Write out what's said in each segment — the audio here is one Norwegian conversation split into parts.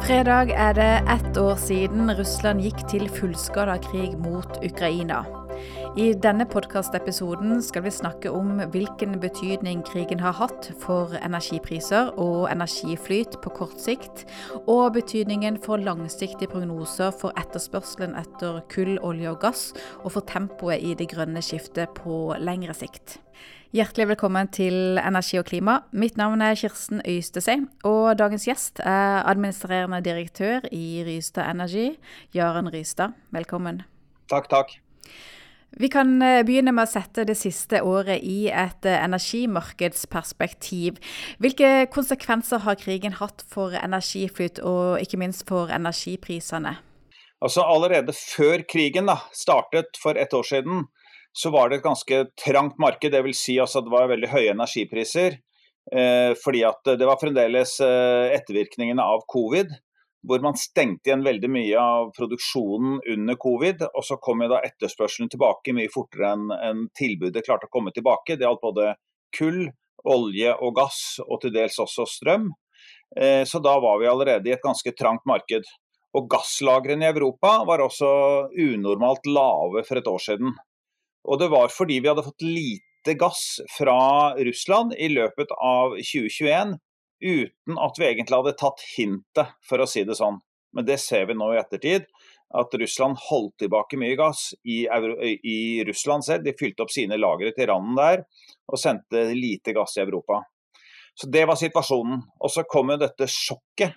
Fredag er det ett år siden Russland gikk til fullskala krig mot Ukraina. I denne podkastepisoden skal vi snakke om hvilken betydning krigen har hatt for energipriser og energiflyt på kort sikt, og betydningen for langsiktige prognoser for etterspørselen etter kull, olje og gass, og for tempoet i det grønne skiftet på lengre sikt. Hjertelig velkommen til Energi og klima. Mitt navn er Kirsten Øystese, og dagens gjest er administrerende direktør i Rystad Energy, Jaren Rystad. Velkommen. Takk, takk. Vi kan eh, begynne med å sette det siste året i et eh, energimarkedsperspektiv. Hvilke konsekvenser har krigen hatt for energiflyt, og ikke minst for energiprisene? Altså Allerede før krigen da, startet for ett år siden, så var det et ganske trangt marked. Dvs. Si altså det var veldig høye energipriser. Eh, fordi at det var fremdeles eh, ettervirkningene av covid hvor man stengte igjen veldig mye av produksjonen under covid. Og så kom jo da etterspørselen tilbake mye fortere enn en tilbudet klarte å komme tilbake. Det gjaldt både kull, olje og gass, og til dels også strøm. Eh, så da var vi allerede i et ganske trangt marked. Og gasslagrene i Europa var også unormalt lave for et år siden. Og det var fordi vi hadde fått lite gass fra Russland i løpet av 2021 uten at vi egentlig hadde tatt hintet, for å si det sånn. Men det ser vi nå i ettertid, at Russland holdt tilbake mye gass i, i Russland selv. De fylte opp sine lagre til randen der og sendte lite gass i Europa. Så Det var situasjonen. Og så kom jo dette sjokket,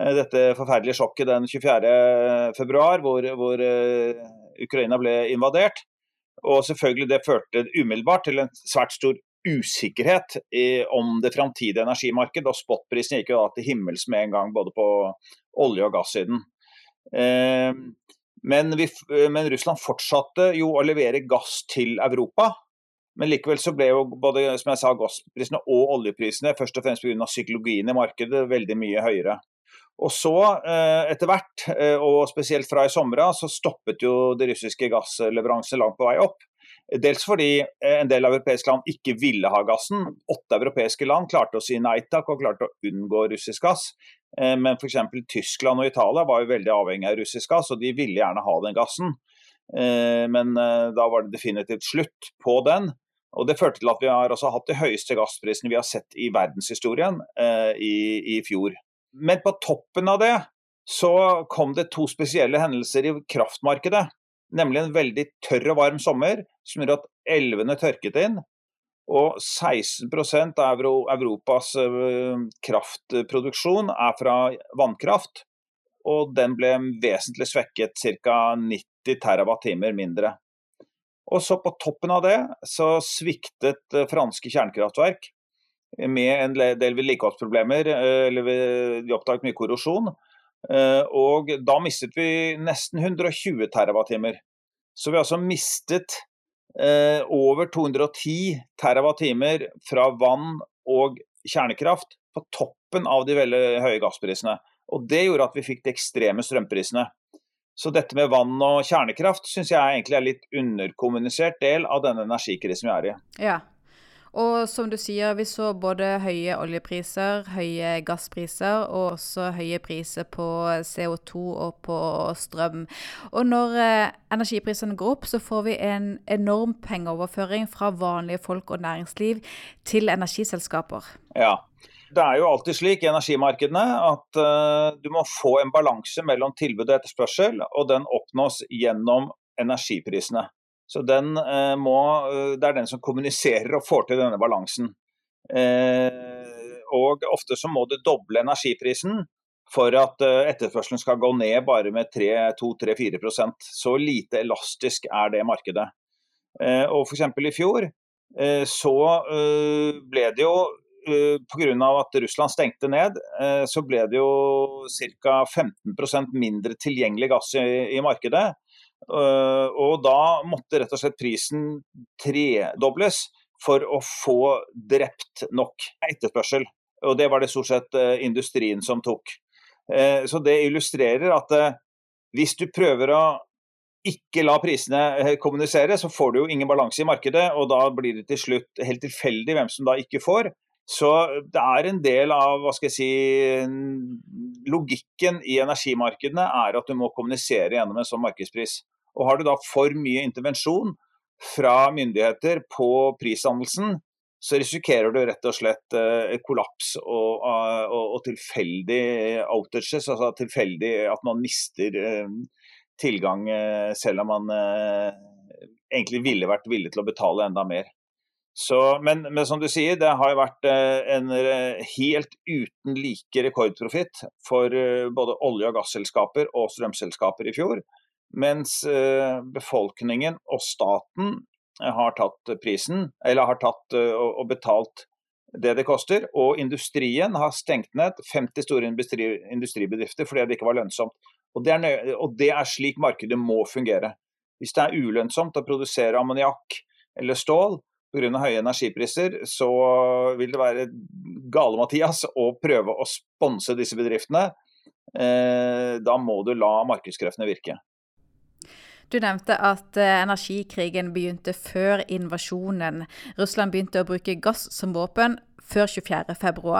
eh, dette forferdelige sjokket den 24.2, hvor, hvor uh, Ukraina ble invadert. Og selvfølgelig Det førte umiddelbart til en svært stor usikkerhet i, om det framtidige energimarkedet. Og spotprisen gikk jo da til himmels med en gang, både på olje- og gassiden. Eh, men, vi, men, Russland fortsatte jo å levere gass til Europa. Men likevel så ble jo både som jeg sa, gassprisene og oljeprisene, først og fremst pga. psykologien i markedet, veldig mye høyere. Og så, eh, etter hvert, eh, og spesielt fra i sommer så stoppet jo de russiske gassleveransene langt på vei opp. Dels fordi eh, en del europeiske land ikke ville ha gassen. Åtte europeiske land klarte å si nei takk og klarte å unngå russisk gass. Eh, men f.eks. Tyskland og Italia var jo veldig avhengig av russisk gass, og de ville gjerne ha den gassen. Eh, men da var det definitivt slutt på den. Og Det førte til at vi har også hatt de høyeste gassprisene vi har sett i verdenshistorien i, i fjor. Men på toppen av det så kom det to spesielle hendelser i kraftmarkedet nemlig en veldig tørr og varm sommer som gjør at elvene tørket inn. Og 16% av Europas eh, kraftproduksjon er fra vannkraft. Og den ble vesentlig svekket, ca. 90 TWh mindre. Og så på toppen av det så sviktet eh, franske kjernekraftverk med en del vedlikeholdsproblemer. Eh, eller de oppdaget mye korrosjon. Eh, og da mistet vi nesten 120 TWh. Så vi har altså mistet eh, over 210 TWh fra vann og kjernekraft på toppen av de veldig høye gassprisene. Og det gjorde at vi fikk de ekstreme strømprisene. Så dette med vann og kjernekraft syns jeg egentlig er litt underkommunisert del av denne energikrisen vi er i. Ja, og som du sier, vi så både høye oljepriser, høye gasspriser og også høye priser på CO2 og på strøm. Og når eh, energiprisene går opp, så får vi en enorm pengeoverføring fra vanlige folk og næringsliv til energiselskaper. Ja, det er jo alltid slik i energimarkedene at uh, du må få en balanse mellom tilbud og etterspørsel, og den oppnås gjennom energiprisene. Så den, eh, må, eh, Det er den som kommuniserer og får til denne balansen. Eh, og ofte så må det doble energiprisen for at etterspørselen skal gå ned bare med 2-3-4% Så lite elastisk er det markedet. Og F.eks. i fjor så ble det jo pga. at Russland stengte ned, så ble det jo ca. 15% mindre tilgjengelig gass i, i markedet. Eh, og da måtte rett og slett prisen tredobles for å få drept nok etterspørsel. Og det var det stort sett eh, industrien som tok. Eh, så det illustrerer at hvis du prøver å ikke la prisene kommunisere, så får du jo ingen balanse i markedet, og da blir det til slutt helt tilfeldig hvem som da ikke får. Så det er en del av hva skal jeg si, logikken i energimarkedene er at du må kommunisere gjennom en sånn markedspris. Og Har du da for mye intervensjon fra myndigheter på prisdannelsen, så risikerer du rett og slett eh, kollaps og, og, og, tilfeldig outages, altså tilfeldig at man mister eh, tilgang eh, selv om man eh, egentlig ville vært villig til å betale enda mer. Så, men, men, som du sier, det har vært eh, en helt uten like rekordprofitt for både olje- og gasselskaper og strømselskaper i fjor. Mens befolkningen og staten har tatt prisen, eller har tatt og, betalt det det koster. Og industrien har stengt ned 50 store industri, industribedrifter fordi det ikke var lønnsomt. Og det, er, og det er slik markedet må fungere. Hvis det er ulønnsomt å produsere ammoniakk eller stål pga. høye energipriser, så vil det være gale-Mathias å prøve å sponse disse bedriftene. Eh, da må du la markedskreftene virke. Du nevnte at eh, energikrigen begynte før invasjonen. Russland begynte å bruke gass som våpen før 24.2.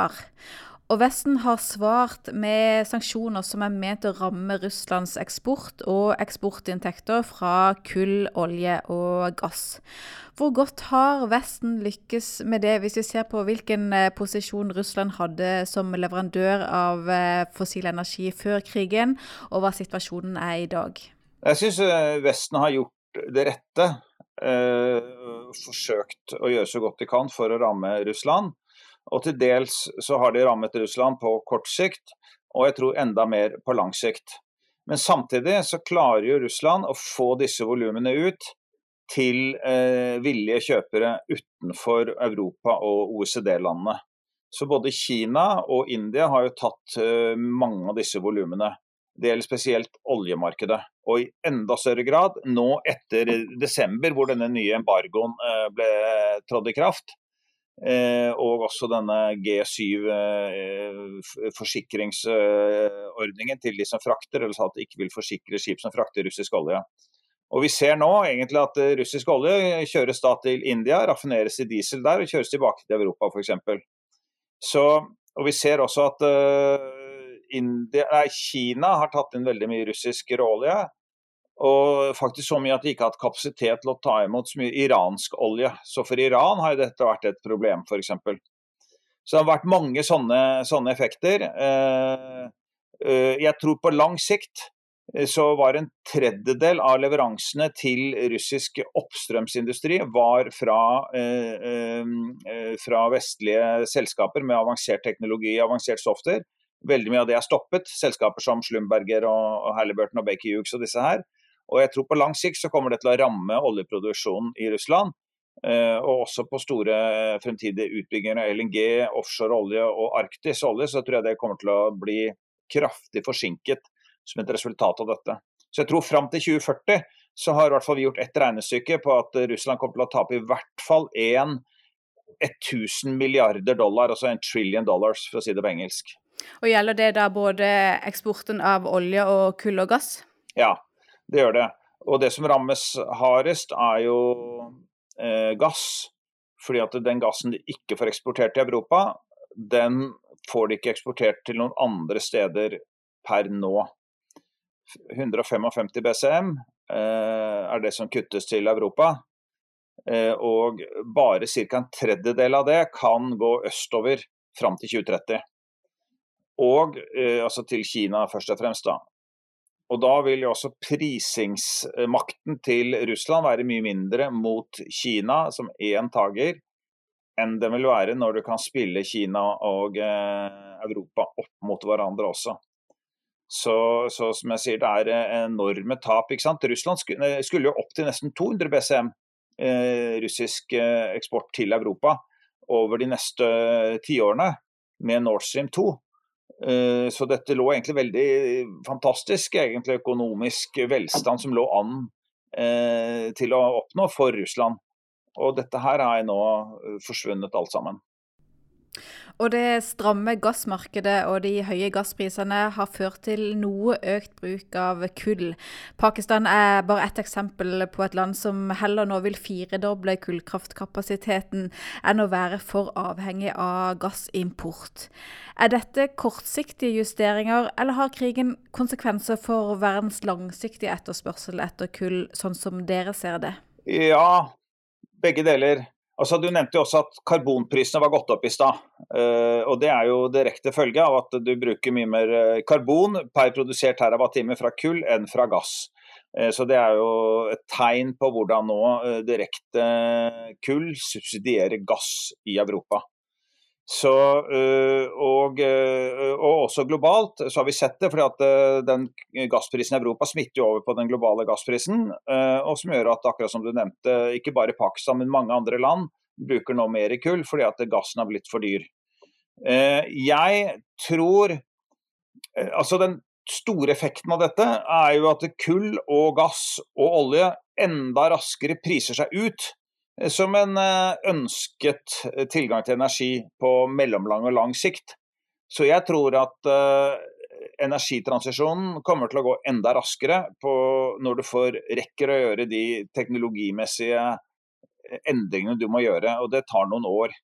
Og Vesten har svart med sanksjoner som er ment å ramme Russlands eksport og eksportinntekter fra kull, olje og gass. Hvor godt har Vesten lykkes med det, hvis vi ser på hvilken eh, posisjon Russland hadde som leverandør av eh, fossil energi før krigen, og hva situasjonen er i dag? Jeg syns eh, Vesten har gjort det rette. Eh, forsøkt å gjøre så godt de kan for å ramme Russland. Og til dels så har de rammet Russland på kort sikt, og jeg tror enda mer på lang sikt. Men samtidig så klarer jo Russland å få disse volumene ut til eh, villige kjøpere utenfor Europa og OECD-landene. Så både Kina og India har jo tatt eh, mange av disse volumene. Det gjelder spesielt oljemarkedet. Og i enda større grad nå etter desember, hvor denne nye embargoen eh, ble trådt i kraft, Eh, og også denne G7-forsikringsordningen eh, til de som frakter, eller at de ikke vil forsikre skip som frakter russisk olje. Og Vi ser nå egentlig at eh, russisk olje kjøres da til India, raffineres i diesel der og kjøres tilbake til Europa f.eks. Og vi ser også at India, nei, Kina har tatt inn veldig mye russisk råolje. Og faktisk så mye at de ikke har hatt kapasitet til å ta imot så mye iransk olje. Så for Iran har dette vært et problem, f.eks. Så det har vært mange sånne, sånne effekter. Eh, eh, jeg tror på lang sikt eh, så var en tredjedel av leveransene til russisk oppstrømsindustri var fra, fra vestlige selskaper med avansert teknologi, avansert software. Veldig mye av det er stoppet. Selskaper som Slumberger og Halliburton og Baker Hughes og disse her. Og jeg tror på lang sikt så kommer det til å ramme oljeproduksjonen i Russland. Eh, og også på store fremtidige utbygginger av LNG, offshore olje og arktisk olje, så tror jeg det kommer til å bli kraftig forsinket som et resultat av dette. Så jeg tror fram til 2040 så har i hvert fall vi gjort ett regnestykke på at Russland kommer til å tape i hvert fall 1 1000 milliarder dollar, altså en trillion dollars, for å si det på engelsk. Og Gjelder det da både eksporten av olje og kull og gass? Ja, det gjør det. Og det som rammes hardest, er jo eh, gass. Fordi at den gassen de ikke får eksportert til Europa, den får de ikke eksportert til noen andre steder per nå. 155 BCM eh, er det som kuttes til Europa. Eh, og bare ca. en tredjedel av det kan gå østover fram til 2030. Og eh, altså til Kina først og fremst, da. Og da vil jo også prisingsmakten til Russland være mye mindre mot Kina som én tager, enn den vil være når du kan spille Kina og eh, Europa opp mot hverandre også. Så, så, som jeg sier, det er eh, enorme tap. ikke sant? Russland skulle, skulle jo opp til nesten 200 BCM eh, russisk eh, eksport til Europa over de neste tiårene med Nord Stream 2. Eh, så dette lå egentlig veldig fantastisk egentlig økonomisk velstand som lå an eh, til å oppnå for Russland. Og dette her er nå forsvunnet alt sammen. Og det stramme gassmarkedet og de høye gassprisene har ført til noe økt bruk av kull. Pakistan er bare ett eksempel på et land som heller nå vil firedoble kullkraftkapasiteten enn å være for avhengig av gassimport. Er dette kortsiktige justeringer, eller har krigen konsekvenser for verdens langsiktige etterspørsel etter kull, sånn som dere ser det? Ja, begge deler. Altså, du nevnte jo også at karbonprisene var gått opp i stad. Uh, og Det er jo direkte følge av at du bruker mye mer eh, karbon per produsert terawattime fra kull enn fra gass. Uh, så Det er jo et tegn på hvordan nå direkte kull subsidierer gass i Europa. Så, og, og, også globalt så har vi sett det, fordi at den gassprisen i Europa smitter jo over på den globale gassprisen. Og som gjør at akkurat som du nevnte, ikke bare Pakistan, men mange andre land bruker nå mer kull fordi at gassen har blitt for dyr. Jeg tror Altså den store effekten av dette er jo at kull og gass og olje enda raskere priser seg ut som en eh, ønsket eh, tilgang til energi på mellomlang og lang sikt. Så jeg tror at uh, energitransisjonen kommer til å gå enda raskere når du får rekker å gjøre de teknologimessige endringene du må gjøre, og det tar noen år.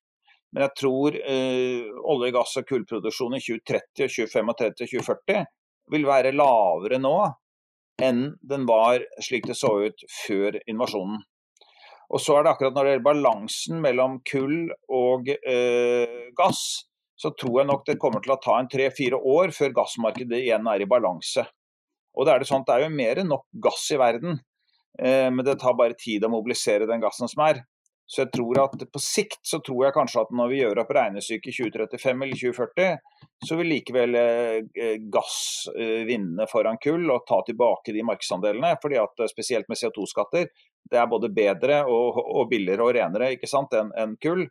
Men jeg tror eh, olje-, gass- og kullproduksjon i 2030, 2035 og 2040 vil være lavere nå enn den var slik det så ut før invasjonen. Og så er det akkurat når det gjelder balansen mellom kull og eh, gass, så tror jeg nok det kommer til å ta en tre-fire år før gassmarkedet igjen er i balanse. Og det er det sånn at det er jo mer enn nok gass i verden, eh, men det tar bare tid å mobilisere den gassen som er. Så jeg tror at på sikt så tror jeg kanskje at når vi gjør opp regnestykket 2035 eller 2040, så vil likevel eh, gass eh, vinne foran kull og ta tilbake de markedsandelene. fordi at eh, Spesielt med CO2-skatter. Det er både bedre og, og billigere og renere ikke sant, enn en kull.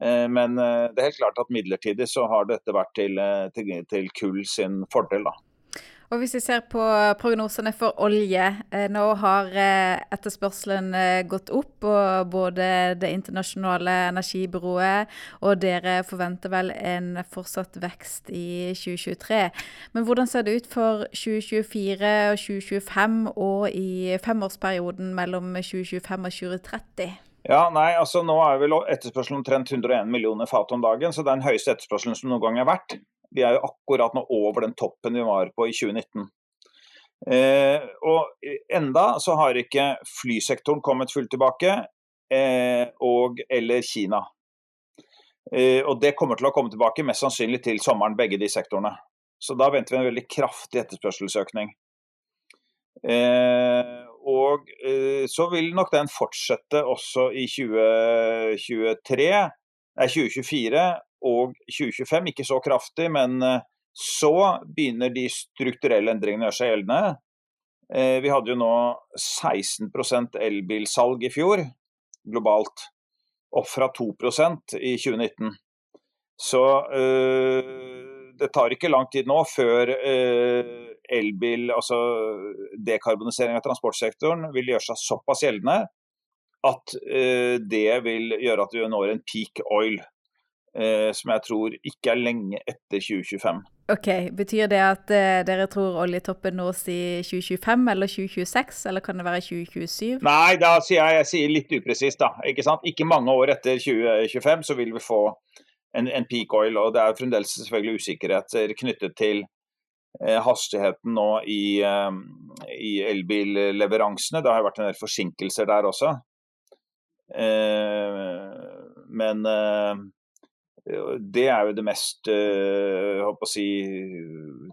Eh, men eh, det er helt klart at midlertidig så har dette vært til, eh, til, til kull sin fordel. da. Og Hvis vi ser på prognosene for olje, eh, nå har eh, etterspørselen eh, gått opp. og Både Det internasjonale energibyrået og dere forventer vel en fortsatt vekst i 2023. Men hvordan ser det ut for 2024 og 2025 og i femårsperioden mellom 2025 og 2030? Ja, nei, altså Nå er vel etterspørselen omtrent 101 millioner fat om dagen, så det er den høyeste etterspørselen som noen gang har vært. Vi er jo akkurat nå over den toppen vi var på i 2019. Eh, og enda så har ikke flysektoren kommet fullt tilbake, eh, og eller Kina. Eh, og det kommer til å komme tilbake mest sannsynlig til sommeren, begge de sektorene. Så da venter vi en veldig kraftig etterspørselsøkning. Eh, og eh, så vil nok den fortsette også i 2023, nei, 2024 og 2025. Ikke så kraftig, men eh, så begynner de strukturelle endringene å gjøre seg gjeldende. Eh, vi hadde jo nå 16% elbilsalg i fjor globalt, opp fra 2% i 2019. Så øh, det tar ikke lang tid nå før øh, elbil, altså dekarbonisering av transportsektoren, vil gjøre seg såpass gjeldende at øh, det vil gjøre at vi når en peak oil som jeg tror ikke er lenge etter 2025. Ok, Betyr det at eh, dere tror oljetoppen nås i 2025 eller 2026, eller kan det være 2027? Nei, da sier jeg, jeg sier litt upresist, da. Ikke sant? Ikke mange år etter 2025 så vil vi få en, en peak oil, og det er fremdeles selvfølgelig usikkerheter knyttet til eh, hastigheten nå i, eh, i elbilleveransene. Det har vært en del forsinkelser der også. Eh, men eh, det er jo det mest øh, si,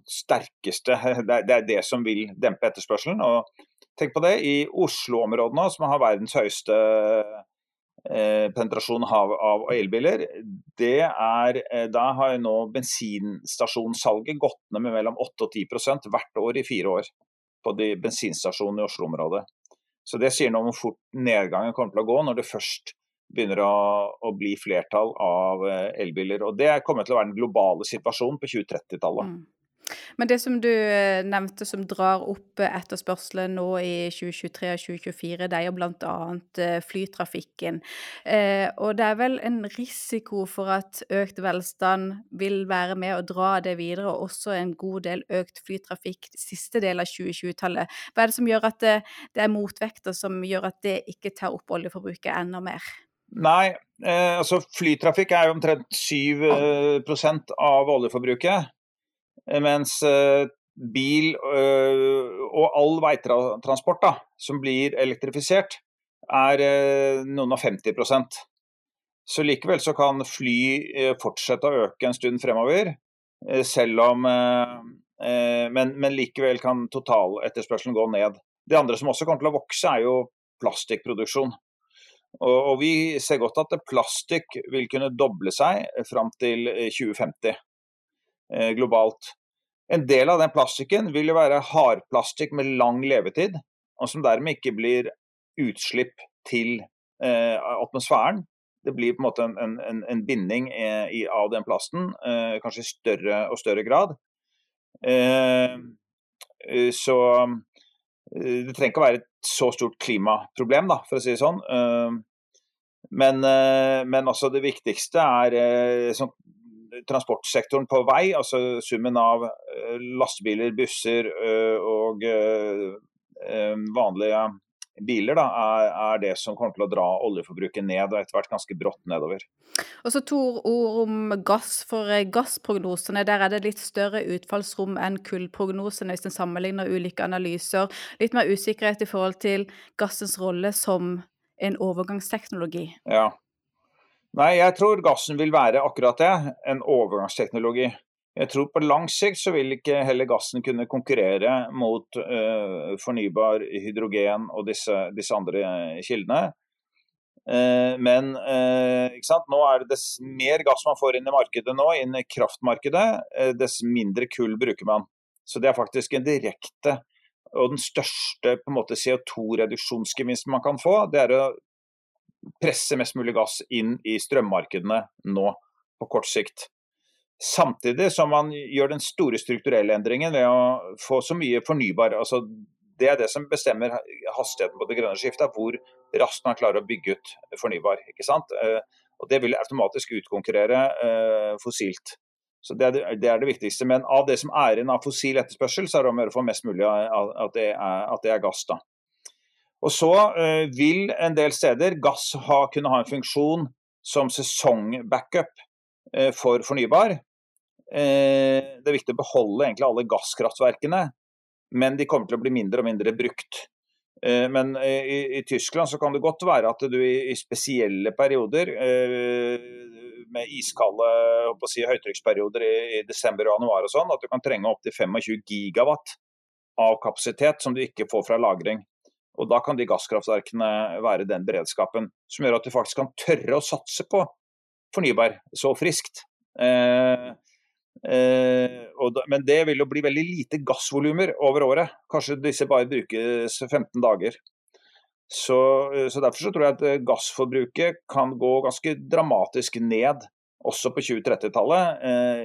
sterkeste Det er det som vil dempe etterspørselen. Og tenk på det, i Oslo-områdene, som har verdens høyeste eh, penetrasjon av, av, elbiler, det er, eh, da har nå bensinstasjonssalget gått ned med mellom 8 og 10% hvert år i fire år på de bensinstasjonene i Oslo-området. Så Det sier noe om hvor fort nedgangen kommer til å gå når det først begynner å, å, bli flertall av eh, elbiler. Og Det kommer til å være den globale situasjonen på 2030-tallet. Mm. Men det som du eh, nevnte som drar opp etterspørselen nå i 2023 og 2024, det er jo bl.a. Eh, flytrafikken. Og det er vel en risiko for at økt velstand vil være med å dra det videre, og også en god del økt flytrafikk siste del av 2020-tallet. Hva er det som gjør at det, det er motvekter som gjør at det ikke tar opp oljeforbruket enda mer? Nei, eh, altså flytrafikk er jo omtrent 7 eh, av oljeforbruket. Eh, mens eh, bil eh, og all veitransport da, som blir elektrifisert, er eh, noen og 50% Så likevel så kan fly fortsette å øke en stund fremover, selv om men, men likevel kan totaletterspørselen gå ned. Det andre som også kommer til å vokse, er jo plastikkproduksjon. Og, vi ser godt at plastikk vil kunne doble seg fram til 2050 eh, eh, globalt. En del av den plastikken vil jo være hardplastikk med lang levetid, og som dermed ikke blir utslipp til eh, atmosfæren. Det blir på en måte en, en, en binding av den plasten, kanskje i større og større grad. Så det trenger ikke å være et så stort klimaproblem, da, for å si det sånn. Eh, men, eh, men altså det viktigste er sånn, transportsektoren på vei, altså summen av lastebiler, busser og vanlige biler da, er, er, det som kommer til å dra oljeforbruket ned, og etter hvert ganske brått nedover. Og så to ord om gass. For eh, gassprognosene, der er det litt større utfallsrom enn kullprognosene hvis en sammenligner ulike analyser. Litt mer usikkerhet i forhold til gassens rolle som en overgangsteknologi. Ja. Nei, jeg tror gassen vil være akkurat det, en overgangsteknologi. Jeg tror på lang sikt så vil ikke heller gassen kunne konkurrere mot uh, fornybar hydrogen og disse, disse andre kildene. Uh, men uh, nå er det dess mer gass man får inn i markedet nå, inn i kraftmarkedet, dess mindre kull bruker man. Så det er faktisk en direkte og den største CO2-reduksjonsgevinsten man kan få, det er å presse mest mulig gass inn i strømmarkedene nå på kort sikt. Samtidig som man gjør den store strukturelle endringen ved å få så mye fornybar altså Det er det som bestemmer hastigheten på det grønne skiftet, hvor raskt man klarer å bygge ut fornybar. ikke sant? Eh, og Det vil automatisk utkonkurrere eh, fossilt. Så det er det, det er det, viktigste. Men av det som er igjen av fossil etterspørsel, så er det om å gjøre å få mest mulig at det er, at det er gass. da. Og så eh, vil en del steder gass ha, kunne ha en funksjon som sesongbackup eh, for fornybar. Eh, det er viktig å beholde egentlig alle gasskraftverkene, men de kommer til å bli mindre og mindre brukt. Eh, men eh, i, i Tyskland så kan det godt være at du i, i spesielle perioder, med iskalde si, høytrykksperioder i, i, desember og januar og sånn, at du kan trenge opptil 25 gigawatt av kapasitet som du ikke får fra lagring. Og Da kan de gasskraftverkene være den beredskapen som gjør at du faktisk kan tørre å satse på fornybar så friskt. Eh, Eh, da, men det vil jo bli veldig lite gassvolumer over året. Kanskje disse bare brukes 15 dager. Så, eh, så, Derfor så tror jeg at eh, gassforbruket kan gå ganske dramatisk ned også på 2030-tallet, eh,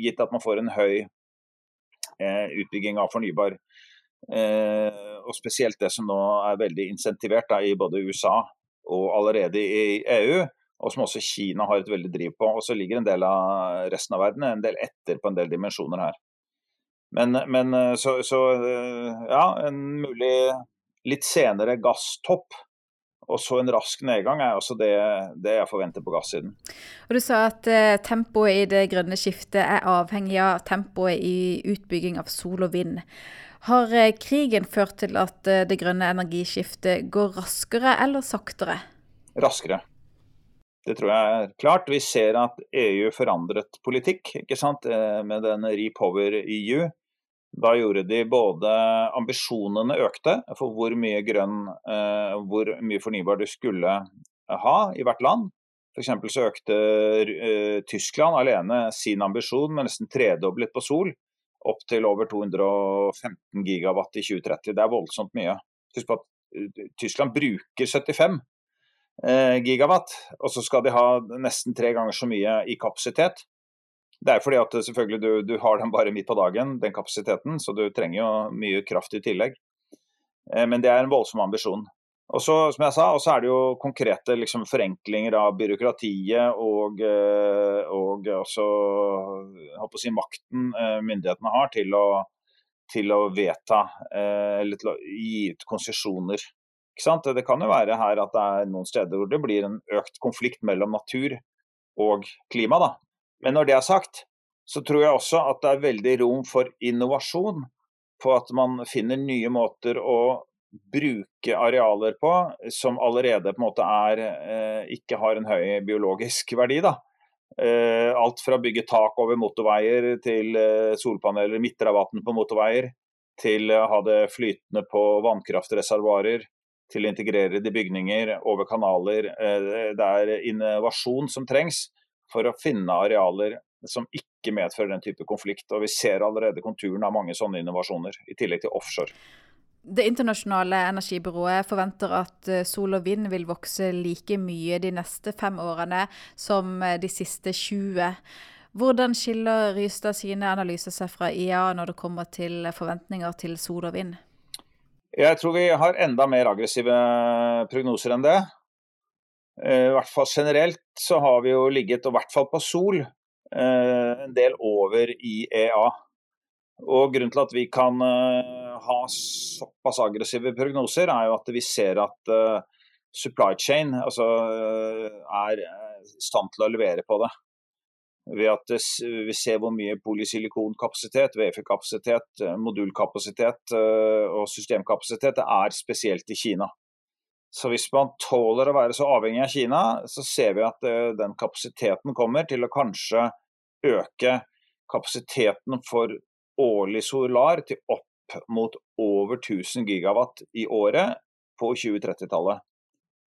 gitt at man får en høy eh, utbygging av fornybar. Eh, og Spesielt det som nå er veldig insentivert da, i både USA og allerede i EU, og som også Kina har et veldig driv på. Og så ligger en del av resten av verden en del etter på en del dimensjoner her. Men, men så, så, ja, en mulig litt senere gasstopp. Og så en rask nedgang er også det, det jeg forventer på gassiden. Og Du sa at eh, tempoet i det grønne skiftet er avhengig av tempoet i utbygging av sol og vind. Har eh, krigen ført til at eh, det grønne energiskiftet går raskere eller saktere? Raskere. Det tror jeg er klart. Vi ser at EU forandret politikk ikke sant? Eh, med den Repower EU. Da gjorde de både ambisjonene økte for hvor mye grønn, eh, hvor mye fornybar du skulle ha i hvert land. F.eks. så økte uh, Tyskland alene sin ambisjon med nesten tredoblet på sol, opp til over 215 gigawatt i 2030. Det er voldsomt mye. Husk på at Tyskland bruker 75 Eh, gigawatt, og så skal de ha nesten tre ganger så mye i kapasitet. Det er fordi at selvfølgelig du, du, har den bare midt på dagen, den kapasiteten, så du trenger jo mye kraft i tillegg. Eh, men det er en voldsom ambisjon. Og så, som jeg sa, også er det jo konkrete liksom, forenklinger av byråkratiet og, eh, og også si, makten eh, myndighetene har til å, til å vedta eller til å gi ut konsesjoner. Det kan jo være her at det er noen steder hvor det blir en økt konflikt mellom natur og klima. Da. Men når det er sagt, så tror jeg også at det er veldig rom for innovasjon. På at man finner nye måter å bruke arealer på som allerede på en måte er, eh, ikke har en høy biologisk verdi. da. Eh, alt fra å bygge tak over motorveier til eh, solpaneler, midtrabatten på motorveier, til å ha det flytende på vannkraftreservoarer, til å integrere de bygninger, over kanaler. Det er innovasjon som trengs for å finne arealer som ikke medfører den type konflikt. Og vi ser allerede konturen av mange sånne innovasjoner, i tillegg til offshore. Det internasjonale energibyrået forventer at eh, sol og vind vil vokse like mye de neste fem årene som eh, de siste 20. Hvordan skiller Rystad sine analyser seg fra IA når det kommer til forventninger til sol og vind? Jeg tror vi har enda mer aggressive prognoser enn det. Eh, I hvert fall generelt så har vi jo ligget, og i hvert fall på sol, en del over IEA. Og Grunnen til at vi kan ha såpass aggressive prognoser, er jo at vi ser at supply chain altså, er i stand til å levere på det. Ved at vi ser hvor mye polysilikonkapasitet, VF-kapasitet, modulkapasitet uh, og systemkapasitet det er spesielt i Kina. Så hvis man tåler å være så avhengig av Kina, så ser vi at uh, den kapasiteten kommer til å kanskje øke kapasiteten for årlig solar til opp mot over 1000 gigawatt i året på 2030-tallet.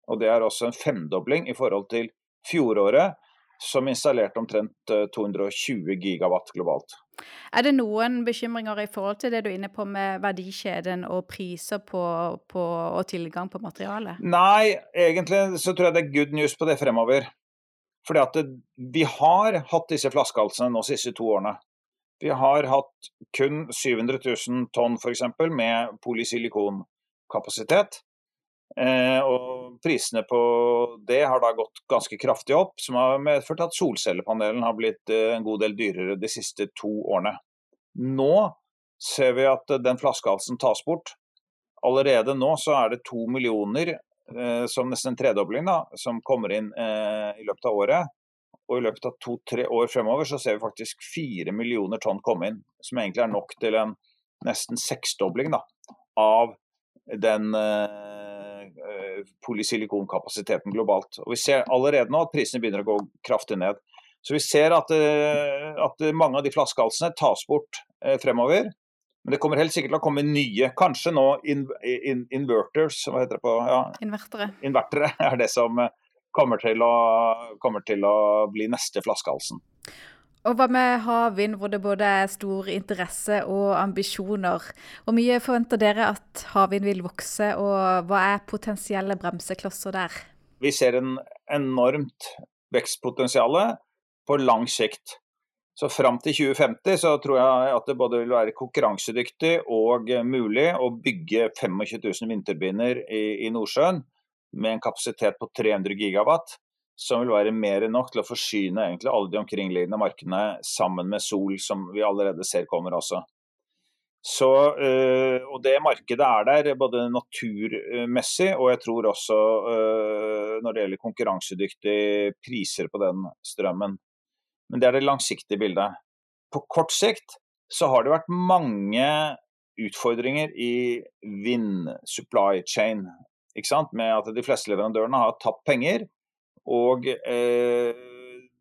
Og Det er også en femdobling i forhold til fjoråret, som installerte omtrent 220 eh, gigawatt globalt. Er det noen bekymringer i forhold til det du er inne på med verdikjeden og priser på, på, og tilgang på materiale? Nei, egentlig så tror jeg det er good news på det fremover. Fordi at det, vi har hatt disse flaskehalsene nå de siste to årene. Vi har hatt kun 700 000 tonn f.eks. med polysilikonkapasitet. Eh, og prisene på det har da gått ganske kraftig opp, som har medført at solcellepanelen har blitt eh, en god del dyrere de siste to årene. Nå ser vi at den flaskehalsen tas bort. Allerede nå så er det to millioner, eh, som nesten en tredobling, da, som kommer inn i løpet av året. Og i løpet av to-tre år fremover så ser vi faktisk fire millioner tonn komme inn. Som egentlig er nok til en nesten seksdobling da, av den polysilikonkapasiteten globalt. Og Vi ser allerede nå at prisene begynner å gå kraftig ned. Så vi ser at, uh, at mange av de flaskehalsene tas bort uh, fremover. Men det kommer helt sikkert til å komme nye. Kanskje nå in, in, inverters, hva heter det på ja. Invertere. Invertere er det som kommer til å, kommer til å bli neste flaskehalsen. Og hva med havvind, hvor det både er stor interesse og ambisjoner? Hvor mye forventer dere at havvind vil vokse, og hva er potensielle bremseklosser der? Vi ser en enormt vekstpotensial på lang sikt. Så Fram til 2050 så tror jeg at det både vil være konkurransedyktig og mulig å bygge 25 000 vindturbiner i, i Nordsjøen med en kapasitet på 300 gigawatt, som vil være mer enn nok til å forsyne egentlig alle de omkringliggende markedene sammen med sol, som vi allerede ser kommer også. Så, øh, og Det markedet er der både naturmessig og jeg tror også øh, når det gjelder konkurransedyktige priser på den strømmen. Men det er det langsiktige bildet. På kort sikt så har det vært mange utfordringer i vind supply chain med at de fleste leverandørene har tapt penger. Og eh,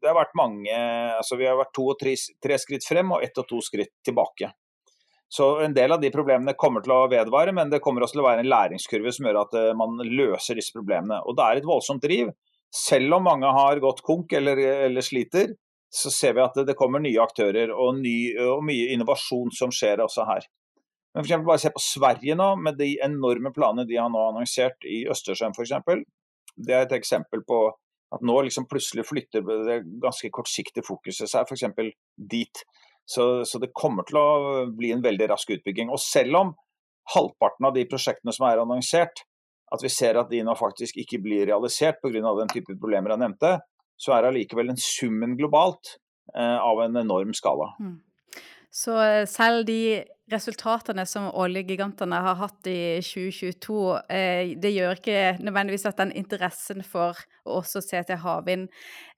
det har vært mange altså Vi har vært to og tre, tre skritt frem og ett og to skritt tilbake. Så en del av de problemene kommer til å vedvare, men det kommer også til å være en læringskurve som gjør at eh, man løser disse problemene. Og det er et voldsomt driv. Selv om mange har gått konk eller, eller sliter, så ser vi at det, kommer nye aktører og, ny, og mye innovasjon som skjer også her. Men for bare se på Sverige nå, med de enorme planene de har nå annonsert i Østersjøen f.eks. Det er et eksempel på At nå liksom plutselig flytter det ganske kortsiktige fokuset seg f.eks. dit. Så, så, det kommer til å bli en veldig rask utbygging. Og selv om halvparten av de prosjektene som er annonsert, at vi ser at de nå faktisk ikke blir realisert pga. den type problemer jeg nevnte, så er allikevel den summen globalt eh, av en enorm skala. Mm. Så eh, selv de resultatene som oljegigantene har hatt i 2022, eh, det gjør ikke nødvendigvis at den interessen for å også se til havvind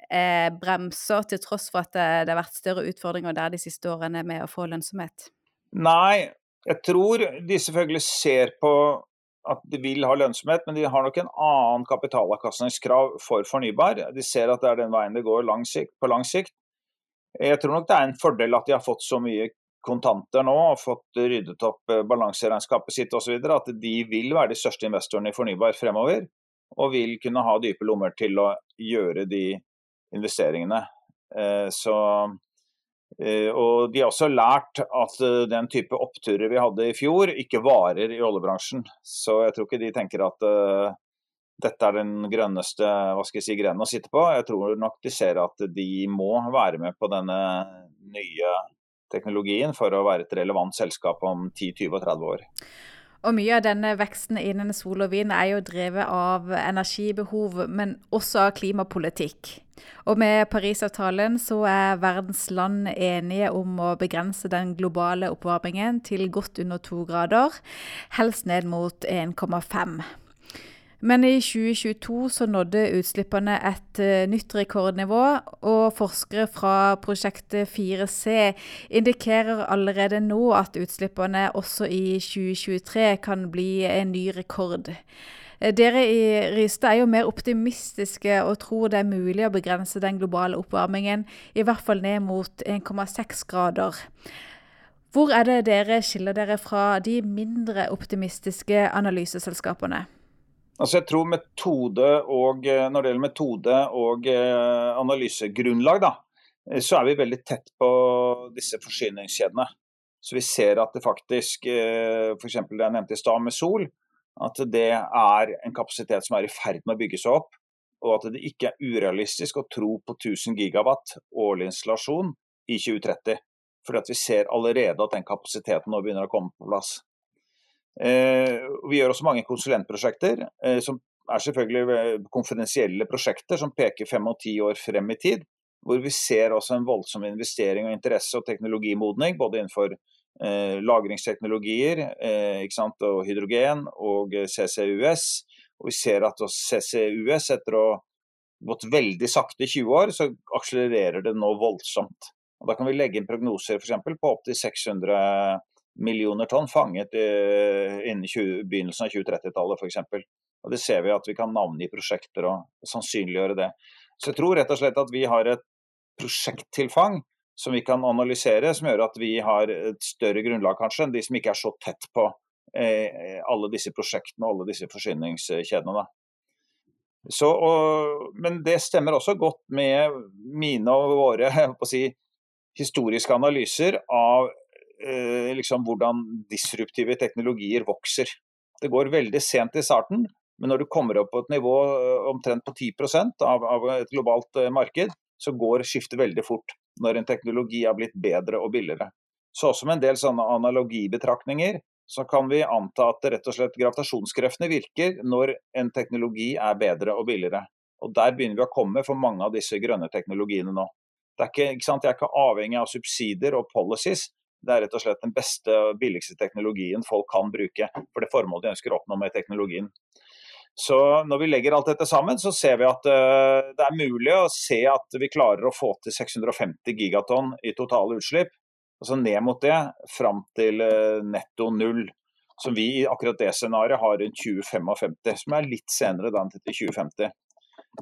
eh, bremser, til tross for at det, det, har vært større utfordringer der de siste årene med å få lønnsomhet? Nei, jeg tror de selvfølgelig ser på at de vil ha lønnsomhet, men de har nok en annen kapitalavkastningskrav for fornybar. De ser at det er den veien det går lang sikt, på lang sikt. Jeg tror nok det er en fordel at de har fått så mye kontanter nå og fått ryddet opp eh, balanseregnskapet sitt osv. At de vil være de største investorene i fornybar fremover. Og vil kunne ha dype lommer til å gjøre de investeringene. Eh, så, eh, og de har også lært at den type oppturer vi hadde i fjor, ikke varer i oljebransjen. Så jeg tror ikke de tenker at dette er den grønneste hva skal jeg si, grenen å sitte på. Jeg tror nok de ser at de må være med på denne nye teknologien for å være et relevant selskap om 10, 20 og 30 år. Og Mye av denne veksten innen sol og vind er jo drevet av energibehov, men også av klimapolitikk. Og med Parisavtalen så er verdens land enige om å begrense den globale oppvarmingen til godt under to grader, helst ned mot 1,5. Men i 2022 så nådde utslippene et uh, nytt rekordnivå, og forskere fra prosjektet 4C indikerer allerede nå at utslippene også i 2023 kan bli en ny rekord. Eh, dere i Rystad er jo mer optimistiske og tror det er mulig å begrense den globale oppvarmingen, i hvert fall ned mot 1,6 grader. Hvor er det dere skiller dere fra de mindre optimistiske analyseselskapene? Altså jeg tror metode og, eh, Når det gjelder metode og eh, analysegrunnlag, da, eh, så er vi veldig tett på disse forsyningskjedene. Så vi ser at det faktisk, f.eks. det jeg nevnte i stad med Sol, at det er en kapasitet som er i ferd med å bygge seg opp. Og at det ikke er urealistisk å tro på 1000 gigawatt årlig installasjon i 2030. Fordi at vi ser allerede at den kapasiteten nå begynner å komme på plass. Eh, vi gjør også mange konsulentprosjekter, eh, som er selvfølgelig eh, konfidensielle prosjekter som peker fem og ti år frem i tid. Hvor vi ser også en voldsom investering og interesse og teknologimodning, både innenfor eh, lagringsteknologier eh, og hydrogen og CCUS. Og vi ser at CCUS, etter å ha gått veldig sakte i 20 år, så akselererer det nå voldsomt. Og Da kan vi legge inn prognoser eksempel, på opptil 600 millioner tonn fanget innen 20, begynnelsen av 2030-tallet f.eks. Og Det ser vi at vi kan navngi prosjekter og sannsynliggjøre det. Så jeg tror rett og slett at vi har et prosjekttilfang som vi kan analysere, som gjør at vi har et større grunnlag kanskje enn de som ikke er så tett på eh, alle disse prosjektene og alle disse forsyningskjedene. Så, og, men det stemmer også godt med mine og våre si, historiske analyser av eh, liksom hvordan disruptive teknologier vokser. Det går veldig sent i starten, men når du kommer opp på et nivå eh, omtrent på 10 av, av et globalt eh, marked, så går skiftet veldig fort når en teknologi har blitt bedre og billigere. Så med en del sånne analogibetraktninger, så kan vi anta at rett og slett gravitasjonskreftene virker når en teknologi er bedre og billigere. Og Der begynner vi å komme for mange av disse grønne teknologiene nå. Det er ikke, ikke sant? Jeg er ikke avhengig av subsidier og policies, det er rett og slett den beste og billigste teknologien folk kan bruke for det formålet de ønsker å oppnå med teknologien. Så når vi legger alt dette sammen, så ser vi at uh, det er mulig å se at vi klarer å få til 650 gigatonn i totale utslipp. Altså ned mot det, fram til uh, netto null. Som vi i akkurat det scenarioet har rundt 2055, som er litt senere da enn til 2050.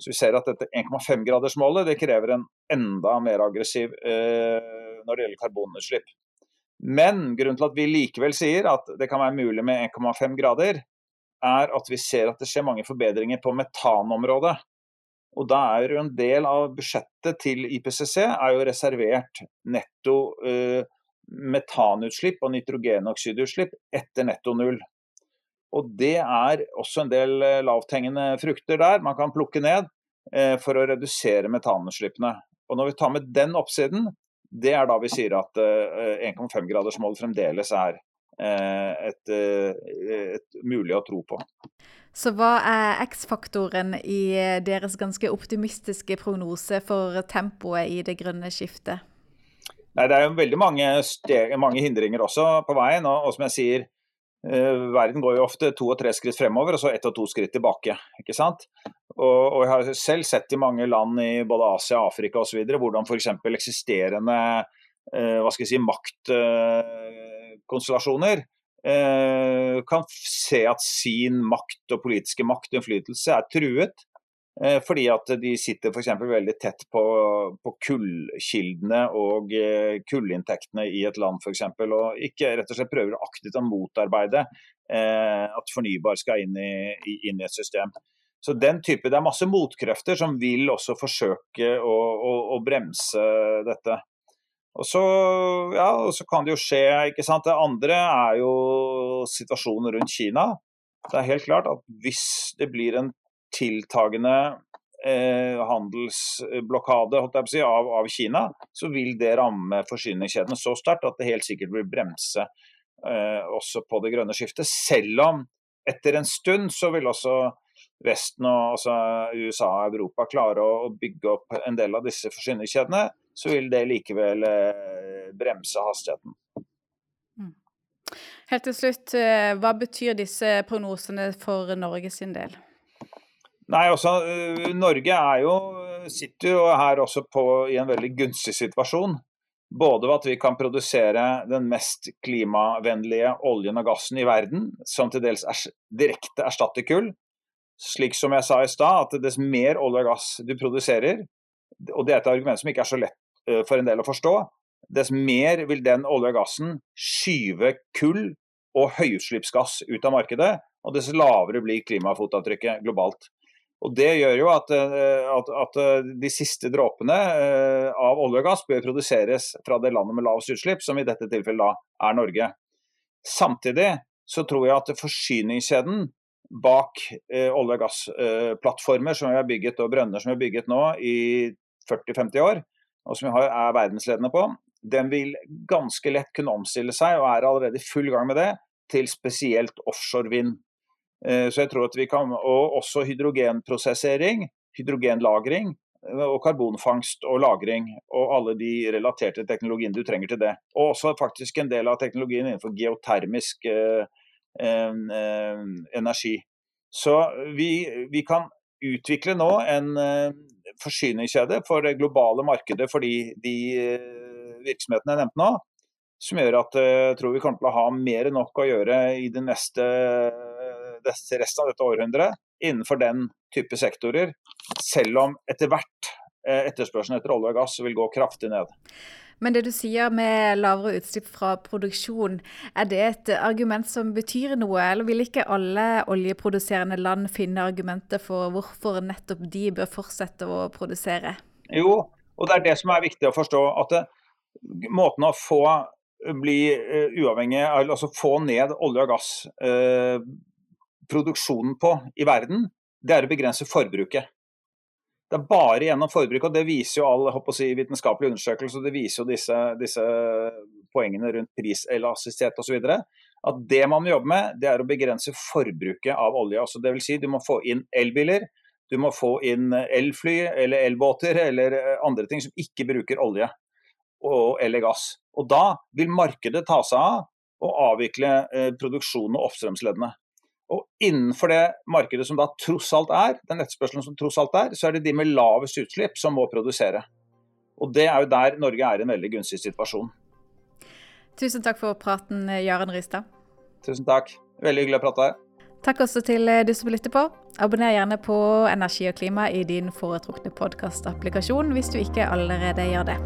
Så vi ser at dette 1,5-gradersmålet det krever en enda mer aggressiv uh, når det gjelder karbonutslipp. Men grunnen til at vi likevel sier at det kan være mulig med 1,5 grader, er at vi ser at det skjer mange forbedringer på metanområdet. Og da er jo en del av budsjettet til IPCC er jo reservert netto uh, metanutslipp og nitrogenoksidutslipp etter netto null. Og det er også en del uh, lavthengende frukter der man kan plukke ned. eh, for å redusere metanutslippene. Og Når vi tar med den oppsiden, det er da vi sier at 1,5-gradersmål fremdeles er et, et mulig å tro på. Så hva er X-faktoren i deres ganske optimistiske prognose for tempoet i det grønne skiftet? Nei, Det er jo veldig mange, mange hindringer også på veien. Og, og som jeg sier, eh, verden går jo ofte to og tre skritt fremover, og så ett og to skritt tilbake. ikke sant? Og, og, Jeg har selv sett i mange land i både Asia, Afrika osv. hvordan f.eks. eksisterende eh, hva skal jeg si, maktkonstellasjoner eh, Eh, kan se at sin makt og politiske makt og innflytelse er truet. Eh, fordi at de sitter f.eks. veldig tett på, på kullkildene og eh, kullinntektene i et land f.eks. Og ikke rett og slett prøver aktivt å motarbeide at fornybar skal inn i, inn i, et system. Så den type, Det er masse motkrefter som vil også forsøke å, å, å bremse dette. Og så, ja, og så kan det jo skje, ikke sant. Det andre er jo situasjonen rundt Kina. Det er helt klart at hvis det blir en tiltagende eh, handelsblokade si, av, av, Kina, så vil det ramme forsyningskjedene så sterkt at det helt sikkert vil bremse eh, også på det grønne skiftet. Selv om etter en stund så vil også Vesten og altså USA og Europa klare å, å bygge opp en del av disse forsyningskjedene så vil det likevel eh, bremse hastigheten. Mm. Helt til slutt, eh, hva betyr disse prognosene for Norge sin del? Nei, også, Norge er Norge jo, sitter jo her også på, i en veldig gunstig situasjon. Både ved at vi kan produsere den mest klimavennlige oljen og gassen i verden, som til dels er, direkte erstatter kull. Slik som jeg sa i stad, at dess mer olje og gass du produserer, og det er et argument som ikke er så lett Eh, for en del å forstå, dess mer vil den olje og gassen skyve kull og høyutslippsgass ut av markedet, og dess lavere blir klimafotavtrykket globalt. Og Det gjør jo at, eh, at, at eh, de siste dråpene av olje og gass bør produseres fra det landet med lavest utslipp, som i dette tilfellet da er Norge. Samtidig så tror jeg at forsyningskjeden bak olje- og gassplattformer som vi har bygget og brønner som vi har bygget nå i 40-50 år, og som vi er verdensledende på, den vil ganske lett kunne omstille seg, og er allerede i full gang med det, til spesielt offshore vind. Eh, så jeg tror at vi kan, Og også hydrogenprosessering, hydrogenlagring eh, og karbonfangst og -lagring. Og alle de relaterte teknologiene du trenger til det. Og også faktisk en del av teknologien innenfor geotermisk eh, eh, energi. Så vi, vi, kan utvikle nå en eh, forsyningskjede for det globale markedet for de, de eh, virksomhetene jeg nevnte nå, som gjør at jeg tror vi kommer til å ha mer enn nok å gjøre i det neste, resten av dette århundret innenfor den type sektorer, selv om etter hvert etterspørselen etter olje og gass vil gå kraftig ned. Men det du sier med lavere utslipp fra produksjon, er det et argument som betyr noe, eller vil ikke alle oljeproduserende land finne argumenter for hvorfor nettopp de bør fortsette å produsere? Jo, og det er det som er viktig å forstå. at det, Måten å få bli uh, altså få ned olje- og gass uh, på i verden, det er å begrense forbruket. Det er bare gjennom forbruk, og det viser jo all si, vitenskapelig undersøkelse, det viser jo disse, disse poengene rundt priselastisitet osv. At det man må jobbe med, det er å begrense forbruket av olje. Altså, vil si, du må få inn elbiler, du må få inn elfly eller elbåter eller andre ting som ikke bruker olje og, eller gass. Og da vil markedet ta seg av og avvikle eh, produksjonen og oppstrømsleddene. Og innenfor det markedet som da tross alt er, den etterspørselen som tross alt er, så er det de med lavest utslipp som må produsere. Og det er jo der Norge er i en veldig gunstig situasjon. Tusen takk for praten, Jaren Rystad. Tusen takk. Veldig hyggelig å prate her. Takk også til du som lytter på. Abonner gjerne på Energi og klima i din foretrukne podkastapplikasjon hvis du ikke allerede gjør det.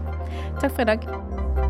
Takk for i dag.